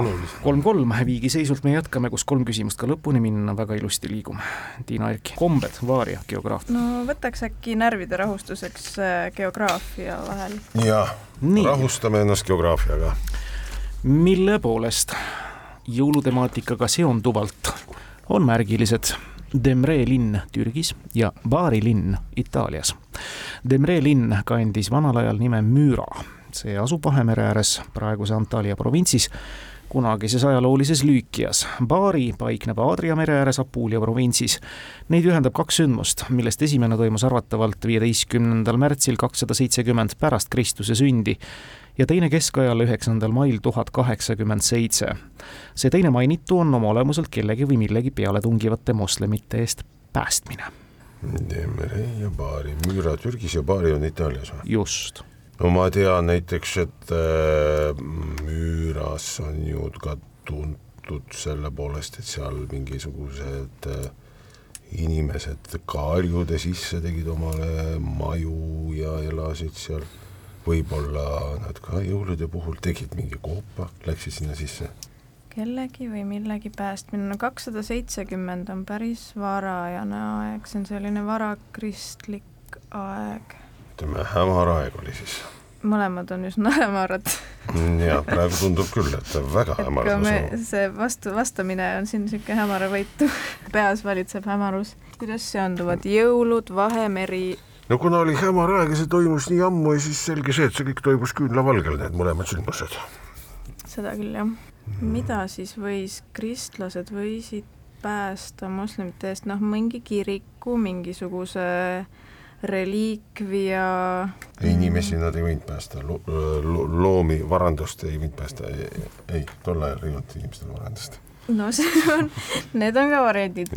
kolm-kolm viigiseisult me jätkame, kus kolm küsimust ka lõpuni minna, väga ilusti liigume. Tiina Erki, kombed, vaaria, geograafia. no võtaks äkki närvide rahustuseks äh, geograafia vahel. ja nii, rahustame ennast geograafiaga. mille poolest jõulutemaatikaga seonduvalt on märgilised Demre linn Türgis ja Bari linn Itaalias. Demre linn kandis vanal ajal nime Müüra, see asub Vahemere ääres praeguse Antalya provintsis kunagises ajaloolises Lüükias. Bari paikneb Aadria mere ääres Apulia provintsis. Neid ühendab kaks sündmust, millest esimene toimus arvatavalt viieteistkümnendal märtsil kakssada seitsekümmend pärast Kristuse sündi ja teine keskajal üheksandal mail tuhat kaheksakümmend seitse. see teine mainitu on oma olemuselt kellegi või millegi peale tungivate moslemite eest päästmine. Demre ja Bari, Müüra Türgis ja Bari on Itaalias või? just no ma tean näiteks, et äh, Müüras on ju ka tuntud selle poolest, et seal mingisugused äh, inimesed kaljude sisse tegid omale maju ja elasid seal. Võib-olla nad ka jõulude puhul tegid mingi koopa, läksid sinna sisse. kellegi või millegi päästmine, no kakssada seitsekümmend on päris varajane aeg, see on selline varakristlik aeg. ütleme, hämar aeg oli siis. mõlemad on üsna hämarad. ja praegu tundub küll, et väga hämar see vastu, vastamine on siin niisugune hämaravõitu. peas valitseb hämarus. kuidas seonduvad jõulud, Vahemeri, no kuna oli hämar aeg ja see toimus nii ammu ja siis selge see, et see kõik toimus küünlavalgel, need mõlemad sündmused. seda küll jah. mida siis võis, kristlased võisid päästa moslemite eest, noh mingi kiriku, mingisuguse reliikvia. inimesi nad ei võinud päästa lo, lo, loomi, varandust ei võinud päästa, ei, tol ajal ei olnud inimestel varandust. no see on, need on ka variandid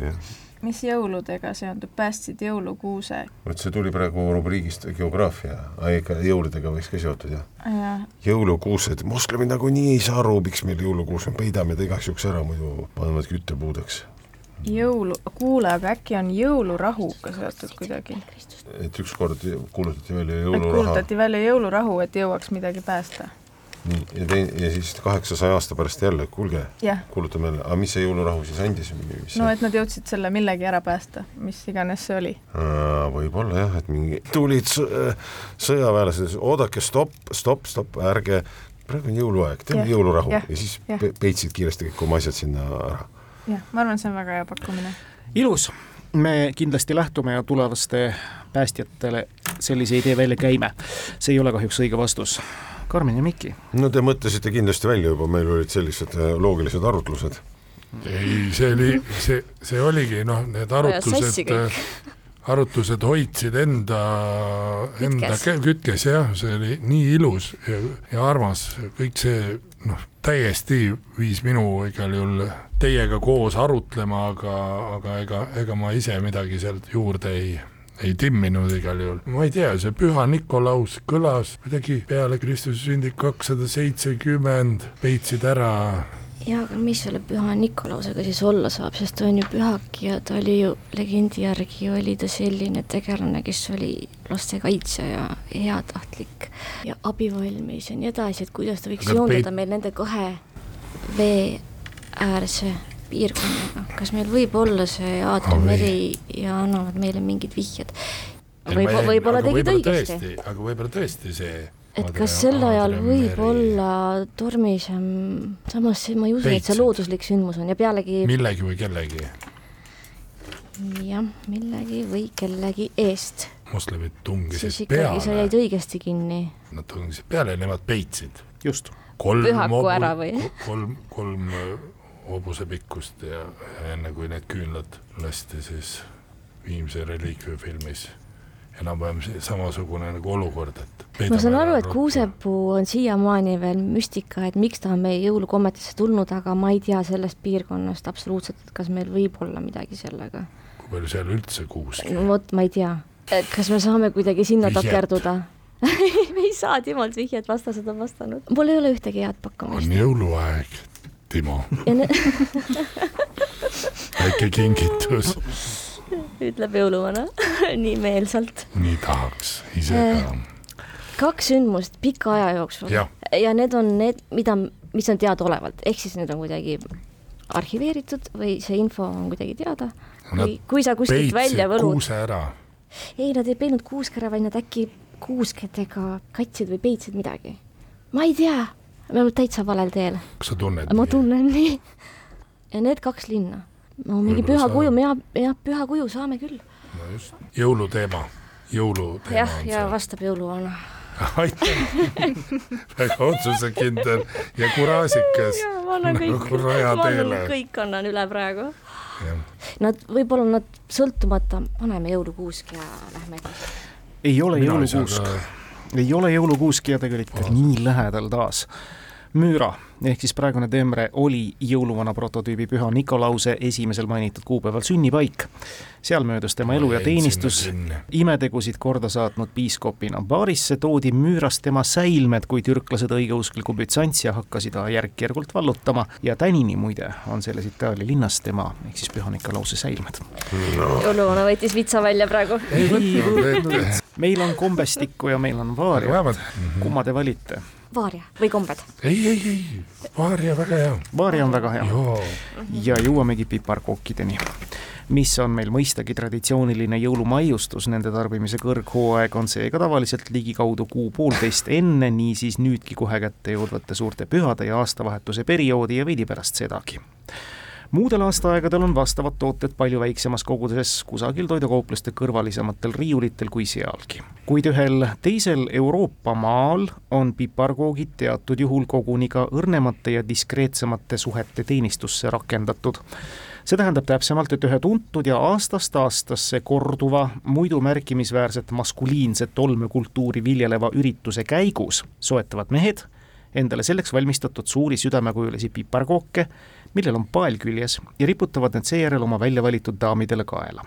mis jõuludega seondub, päästsid jõulukuuse? vot see tuli praegu rubriigist geograafia, ikka jõuludega võiks ka seotud jah ja. jõulukuused, moslemid nagunii ei saa aru, miks meil jõulukuus on, peidame ta igaks juhuks ära, muidu panevad küttepuudeks. jõulu, kuule, aga äkki on jõulurahuga seotud kuidagi? et ükskord kuulutati välja jõuluraha. kuulutati välja jõulurahu, et jõuaks midagi päästa nii, ja teine, ja siis kaheksasaja aasta pärast jälle, kuulge, kuulutame jälle, aga mis see jõulurahu siis andis? no et nad jõudsid selle millegi ära päästa, mis iganes see oli. võib-olla jah, et mingi, tulid sõjaväelased, oodake, stopp, stopp, stopp, ärge, praegu on jõuluaeg, teeme ja, jõulurahu ja, ja siis ja. peitsid kiiresti kõik oma asjad sinna ära. jah, ma arvan, see on väga hea pakkumine. ilus, me kindlasti lähtume ja tulevaste päästjatele sellise idee välja käime. see ei ole kahjuks õige vastus Karmen ja Miki. no te mõtlesite kindlasti välja juba, meil olid sellised äh, loogilised arutlused. ei, see oli, see, see oligi noh, need arutlused, äh, arutlused hoidsid enda, enda kütkes jah, see oli nii ilus ja, ja armas, kõik see noh, täiesti viis minu igal juhul teiega koos arutlema, aga, aga ega, ega ma ise midagi sealt juurde ei ei timminud igal juhul, ma ei tea, see Püha Nikolaus kõlas kuidagi peale Kristuse sündi kakssada seitsekümmend, peitsid ära. Jaa, aga mis selle Püha Nikolausega siis olla saab, sest ta on ju pühak ja ta oli ju legendi järgi oli ta selline tegelane, kes oli lastekaitsja ja heatahtlik ja abivalmis ja nii edasi, et kuidas ta võiks joondada peit... meil nende kahe vee äärse piirkonnaga, kas meil võib olla see Aadria meri ja annavad meile mingid vihjed? võib, võib-olla tegid õigesti. aga võib-olla tõesti see et kas sel ajal võib olla tormisem, samas ma ei usu, et see looduslik sündmus on ja pealegi millegi või kellegi. jah, millegi või kellegi eest. moslemid tungisid siis peale. sa jäid õigesti kinni. Nad tungisid peale ja nemad peitsid. just. kolm pühaku ära või? kolm, kolm hobuse pikkust ja, enne kui need küünlad lasti siis Viimse reliikvia filmis enam-vähem samasugune nagu olukord, et ma saan aru, et kuusepuu on siiamaani veel müstika, et miks ta on meie jõulukommetisse tulnud, aga ma ei tea sellest piirkonnast absoluutselt, et kas meil võib olla midagi sellega. kui palju seal üldse kuuski no vot, ma ei tea. kas me saame kuidagi sinna vihjet. takerduda me ei saa Timolt vihjet, vastased on vastanud. mul ei ole ühtegi head pakkumist. on jõuluaeg Timo väike kingitus. ütleb jõuluvana nii meelsalt. nii tahaks ise ka. Äh, kaks sündmust pika aja jooksul ja. ja need on need, mida, mis on teadaolevalt, ehk siis need on kuidagi arhiveeritud või see info on kuidagi teada. kui, kui sa kuskilt välja võlud. kuuse ära. ei, nad ei peinud kuuske ära, vaid nad äkki kuuskedega katsid või peitsid midagi. ma ei tea me oleme täitsa valel teel. kas sa tunned ma tunnen nii. ja need kaks linna. no mingi püha kuju, jah, jah, püha kuju saame küll. no just, jõuluteema, jõuluteema jah, ja vastab jõuluvana aitäh väga otsusekindel ja kuraasikas. ma annan kõik, ma annan kõik annan üle praegu. Nad, võib-olla nad sõltumata, paneme jõulukuusk ja lähme ei ole jõulukuusk, ei ole jõulukuusk ja tegelikult nii lähedal taas Müüra ehk siis praegune Temre oli jõuluvana prototüübi Püha Nikolause esimesel mainitud kuupäeval sünnipaik. seal möödus tema elu ja teenistus, imetegusid korda saatnud piiskopina. baarisse toodi Müürast tema säilmed, kui türklased õigeuskliku Bütsantsia hakkasid järk-järgult vallutama ja tänini muide on selles Itaalia linnas tema ehk siis Püha Nikolause säilmed no.. jõuluvana võttis vitsa välja praegu. meil on kombestikku ja meil on vaaria. kumma te valite? Vaaria või kombed? ei, ei, ei, vaaria väga hea. vaaria on väga hea. ja jõuamegi piparkookideni mis on meil mõistagi traditsiooniline jõulumaiustus, nende tarbimise kõrghooaeg on seega tavaliselt ligikaudu kuu-poolteist enne, niisiis nüüdki kohe kätte jõudvate suurte pühade ja aastavahetuse perioodi ja veidi pärast sedagi muudel aastaaegadel on vastavad tooted palju väiksemas koguses kusagil toidukaupluste kõrvalisematel riiulitel kui sealgi. kuid ühel teisel Euroopa maal on piparkoogid teatud juhul koguni ka õrnemate ja diskreetsemate suhete teenistusse rakendatud see tähendab täpsemalt, et ühe tuntud ja aastast aastasse korduva, muidu märkimisväärset maskuliinset olmekultuuri viljeleva ürituse käigus soetavad mehed endale selleks valmistatud suuri südamekujulisi piparkooke, millel on pael küljes ja riputavad need seejärel oma välja valitud daamidele kaela.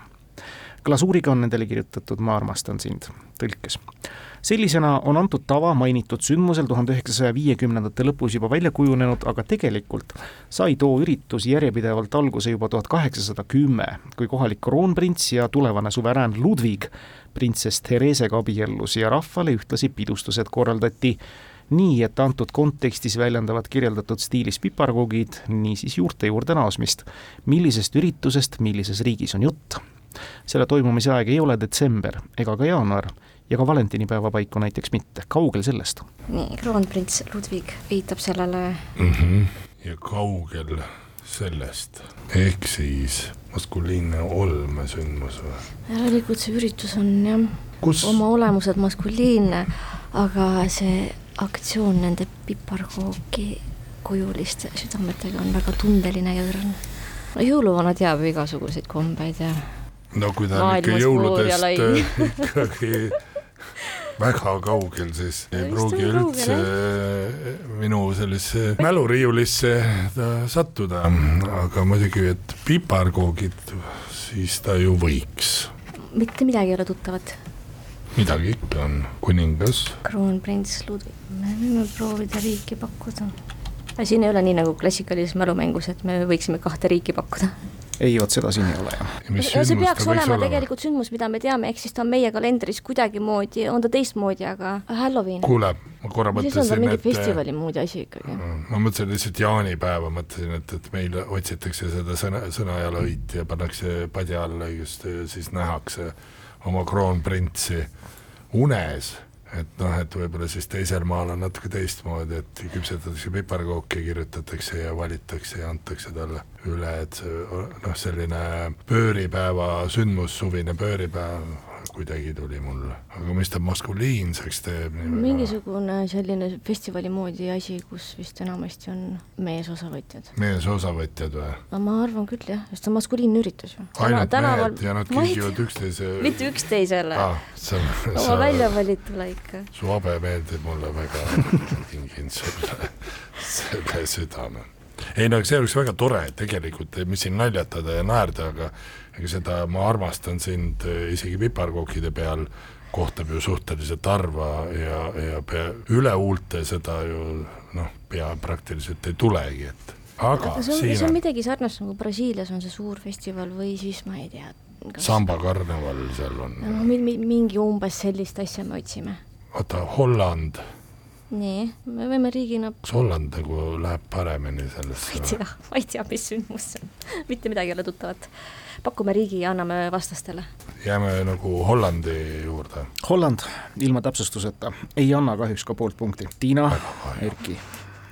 glasuuriga on nendele kirjutatud Ma armastan sind tõlkes sellisena on antud tava mainitud sündmusel tuhande üheksasaja viiekümnendate lõpus juba välja kujunenud, aga tegelikult sai too üritus järjepidevalt alguse juba tuhat kaheksasada kümme, kui kohalik kroonprints ja tulevane suverään Ludwig printsess Theresega abiellus ja rahvale ühtlasi pidustused korraldati nii, et antud kontekstis väljendavad kirjeldatud stiilis piparkoogid niisiis juurte juurde naasmist. millisest üritusest millises riigis on jutt? selle toimumise aeg ei ole detsember ega ka jaanuar ja ka valentinipäeva paiku näiteks mitte, kaugel sellest? nii, kroonprints Ludwig viitab sellele mm. -hmm. ja kaugel sellest, ehk siis maskuliinne olmesündmus või? järelikult see üritus on jah Kus? oma olemuselt maskuliinne, aga see aktsioon nende piparkooki kujuliste südametega on väga tundeline ja õrn. no jõuluvana teab ju igasuguseid kombeid ja no kui ta on ikka jõuludest ikkagi väga kaugel, siis ei pruugi üldse minu sellisesse mäluriiulisse sattuda, aga muidugi, et piparkoogid, siis ta ju võiks. mitte midagi ei ole tuttavat? Midagi ikka on, kuningas. kroonprints Ludwig, me võime proovida riiki pakkuda. siin ei ole nii nagu klassikalises mälumängus, et me võiksime kahte riiki pakkuda ei, vot seda siin ei ole jah. see peaks olema, olema tegelikult sündmus, mida me teame, ehk siis ta on meie kalendris kuidagimoodi, on ta teistmoodi, aga Halloween. kuule, ma korra mõtlesin, et mingi festivali moodi asi ikkagi. ma mõtlesin lihtsalt jaanipäeva, mõtlesin, et, et meil otsitakse seda sõna, sõnajalõit ja pannakse padja alla just, siis nähakse oma kroonprintsi unes et noh, et võib-olla siis teisel maal on natuke teistmoodi, et küpsetatakse piparkooki, kirjutatakse ja valitakse ja antakse talle üle, et see noh, selline pööripäeva sündmus, suvine pööripäev kuidagi tuli mulle, aga mis ta maskuliinseks teeb? mingisugune selline festivali moodi asi, kus vist enamasti on meesosavõtjad. meesosavõtjad või? ma arvan küll jah, sest see on maskuliinne üritus ju. ainult tänaval... mehed ja nad kingivad üksteise mitte üksteisele ah,. oma väljavalitule ikka. su habe meeldib mulle väga kingin sulle selle südame ei no see oleks väga tore, tegelikult, mis siin naljatada ja naerda, aga ega seda Ma armastan sind eh, isegi piparkookide peal kohtab ju suhteliselt harva ja, ja pea, üle huulte seda ju noh, pea praktiliselt ei tulegi, et aga, aga see on, see on midagi sarnast nagu Brasiilias on see suur festival või siis ma ei tea kas.... samba karneval seal on no, mingi umbes sellist asja me otsime. oota, Holland nii, me võime riigina. kas Holland nagu läheb paremini sellesse? ma ei tea, ma ei tea, mis sündmus see on, mitte midagi ei ole tuttavat. pakume riigi ja anname vastastele. jääme nagu Hollandi juurde. Holland ilma täpsustuseta ei anna kahjuks ka poolt punkti. Tiina, Erki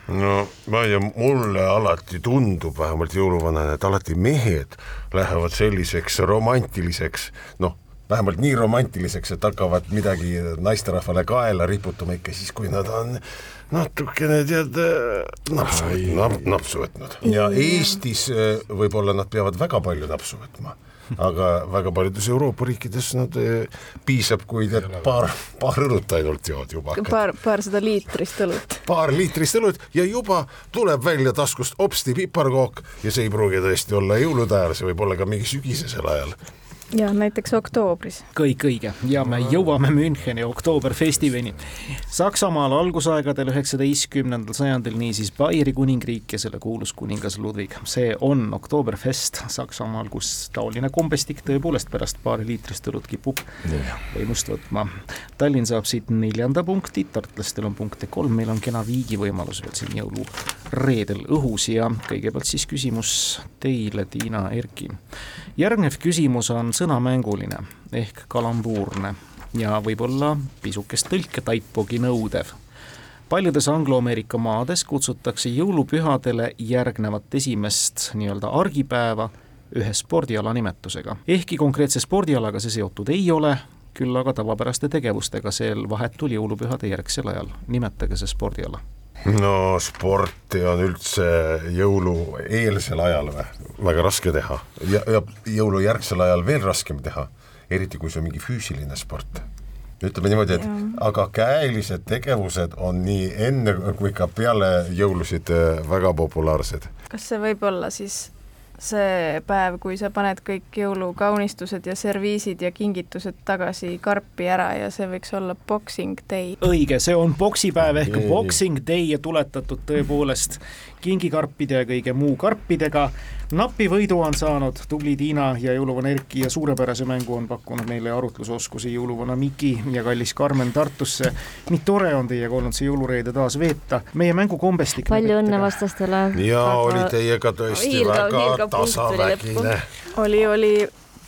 no ma ei tea, mulle alati tundub, vähemalt jõuluvanana, et alati mehed lähevad selliseks romantiliseks, noh vähemalt nii romantiliseks, et hakkavad midagi naisterahvale kaela riputama ikka siis, kui nad on natukene tead napsu, nap, napsu võtnud. Ja Eestis eh, võib-olla nad peavad väga palju napsu võtma aga väga paljudes Euroopa riikides nad eh, piisab, kui tead paar, paar õlut ainult jood juba. paar, paarsada liitrist õlut. paar liitrist õlut ja juba tuleb välja taskust hopsti piparkook ja see ei pruugi tõesti olla jõulude ajal, see võib olla ka mingi sügisesel ajal ja näiteks oktoobris. kõik õige ja me jõuame Müncheni Oktoberfestivini. Saksamaal algusaegadel üheksateistkümnendal sajandil niisiis Baieri kuningriik ja selle kuulus kuningas Ludwig. see on Oktoberfest Saksamaal, kus taoline kombestik tõepoolest pärast paari liitrist õlut kipub võimust võtma. Tallinn saab siit neljanda punkti, tartlastel on punkte kolm, meil on kena viigi võimalus veel siin jõulureedel õhus ja kõigepealt siis küsimus teile, Tiina Erki. järgnev küsimus on sõnamänguline ehk kalambuurne ja võib-olla pisukest tõlketaipugi nõudev. paljudes Anglo-Ameerika maades kutsutakse jõulupühadele järgnevat esimest nii-öelda argipäeva ühe spordiala nimetusega. ehkki konkreetse spordialaga see seotud ei ole, küll aga tavapäraste tegevustega sel vahetul jõulupühade järgsel ajal. nimetage see spordiala no sporti on üldse jõulueelsel ajal või? väga raske teha ja, ja jõulujärgsel ajal veel raskem teha, eriti kui see on mingi füüsiline sport ütleme niimoodi, et ja. aga käelised tegevused on nii enne kui ka peale jõulusid äh, väga populaarsed. kas see võib olla siis see päev, kui sa paned kõik jõulukaunistused ja serviisid ja kingitused tagasi karpi ära ja see võiks olla Boxing Day. õige, see on poksipäev ehk Boxing Day ja tuletatud tõepoolest kingikarpide ja kõige muu karpidega napi võidu on saanud tubli Tiina ja jõuluvana Erki ja suurepärase mängu on pakkunud meile arutlusoskusi jõuluvana Miki ja kallis Karmen Tartusse. nii tore on teiega olnud see jõulureede taas veeta, meie mängukombestik. palju õnne vastastele. ja väga... oli teiega tõesti väga tasavägine. oli, oli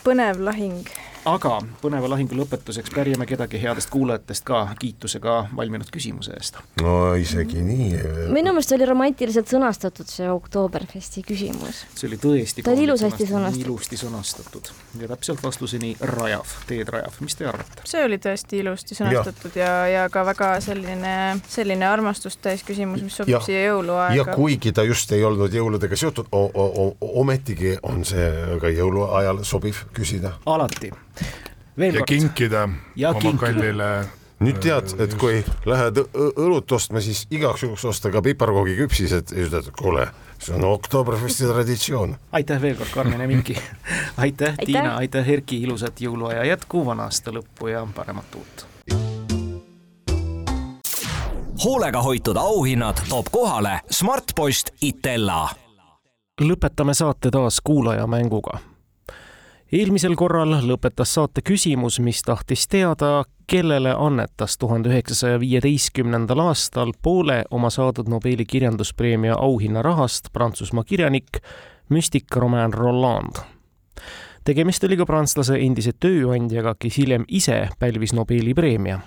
põnev lahing aga põneva lahingu lõpetuseks pärjame kedagi headest kuulajatest ka kiitusega valminud küsimuse eest. no isegi nii. minu meelest oli romantiliselt sõnastatud see Oktoberfesti küsimus. see oli tõesti ta oli ilusasti sõnastatud. ilusti sõnastatud ja täpselt vastuseni rajav, teed rajav, mis te arvate? see oli tõesti ilusti sõnastatud ja, ja, ja ka väga selline, selline armastust täis küsimus, mis sobib ja, siia jõuluaega. ja kuigi ta just ei olnud jõuludega seotud, ometigi on see ka jõuluajal sobiv küsida. alati ja kord. kinkida ja oma kinkida. kallile nüüd tead, et kui lähed õlut ostma, siis igaks juhuks osta ka piparkoogiküpsised ja ütled, et kuule, see on Oktoberfesti traditsioon. aitäh veel kord, Karmen ja Minki aitäh, Tiina, aitäh, Erki, ilusat jõuluaja jätku, vana aasta lõppu ja paremat uut. hoolega hoitud auhinnad toob kohale Smartpost Itella. lõpetame saate taas kuulajamänguga eelmisel korral lõpetas saate küsimus, mis tahtis teada, kellele annetas tuhande üheksasaja viieteistkümnendal aastal poole oma saadud Nobeli kirjanduspreemia auhinnarahast Prantsusmaa kirjanik müstik Romain Rolland. tegemist oli ka prantslase endise tööandjaga, kes hiljem ise pälvis Nobeli preemia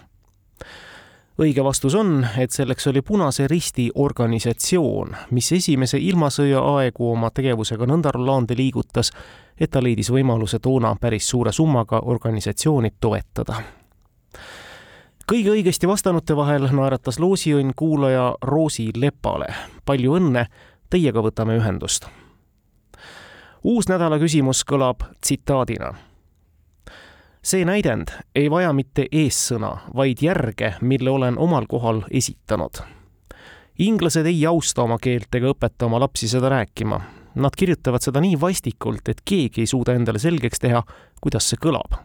õige vastus on, et selleks oli Punase Risti organisatsioon, mis esimese ilmasõja aegu oma tegevusega nõnda Rollande liigutas, et ta leidis võimaluse toona päris suure summaga organisatsiooni toetada. kõige õigesti vastanute vahel naeratas loosiõnn kuulaja Roosi Lepale. palju õnne, teiega võtame ühendust. uus nädala küsimus kõlab tsitaadina see näidend ei vaja mitte eessõna, vaid järge, mille olen omal kohal esitanud. inglased ei austa oma keelt ega õpeta oma lapsi seda rääkima Nad kirjutavad seda nii vastikult, et keegi ei suuda endale selgeks teha, kuidas see kõlab.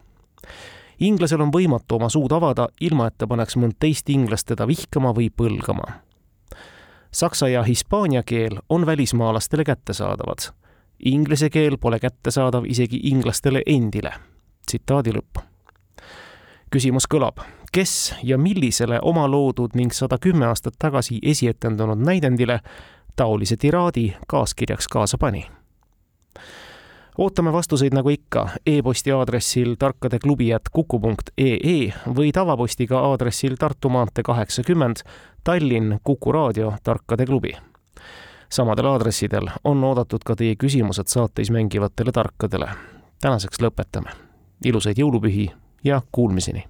inglasel on võimatu oma suud avada, ilma et ta paneks mõnd teist inglast teda vihkama või põlgama. Saksa ja hispaania keel on välismaalastele kättesaadavad. Inglise keel pole kättesaadav isegi inglastele endile. Tsitaadi lõpp. küsimus kõlab, kes ja millisele oma loodud ning sada kümme aastat tagasi esietendunud näidendile taolise tiraadi kaaskirjaks kaasa pani. ootame vastuseid nagu ikka e-posti aadressil tarkadeklubi.kuku.ee või tavapostiga aadressil Tartu maantee kaheksakümmend, Tallinn, Kuku raadio, Tarkade klubi. samadel aadressidel on oodatud ka teie küsimused saateis mängivatele tarkadele. tänaseks lõpetame. Ilusaid jõulupühi ja kuulmiseni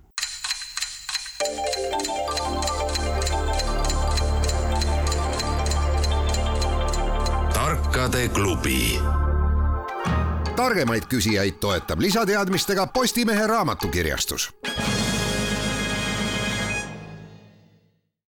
raamatuklubi. targemaid küsijaid toetab lisateadmistega Postimehe raamatukirjastus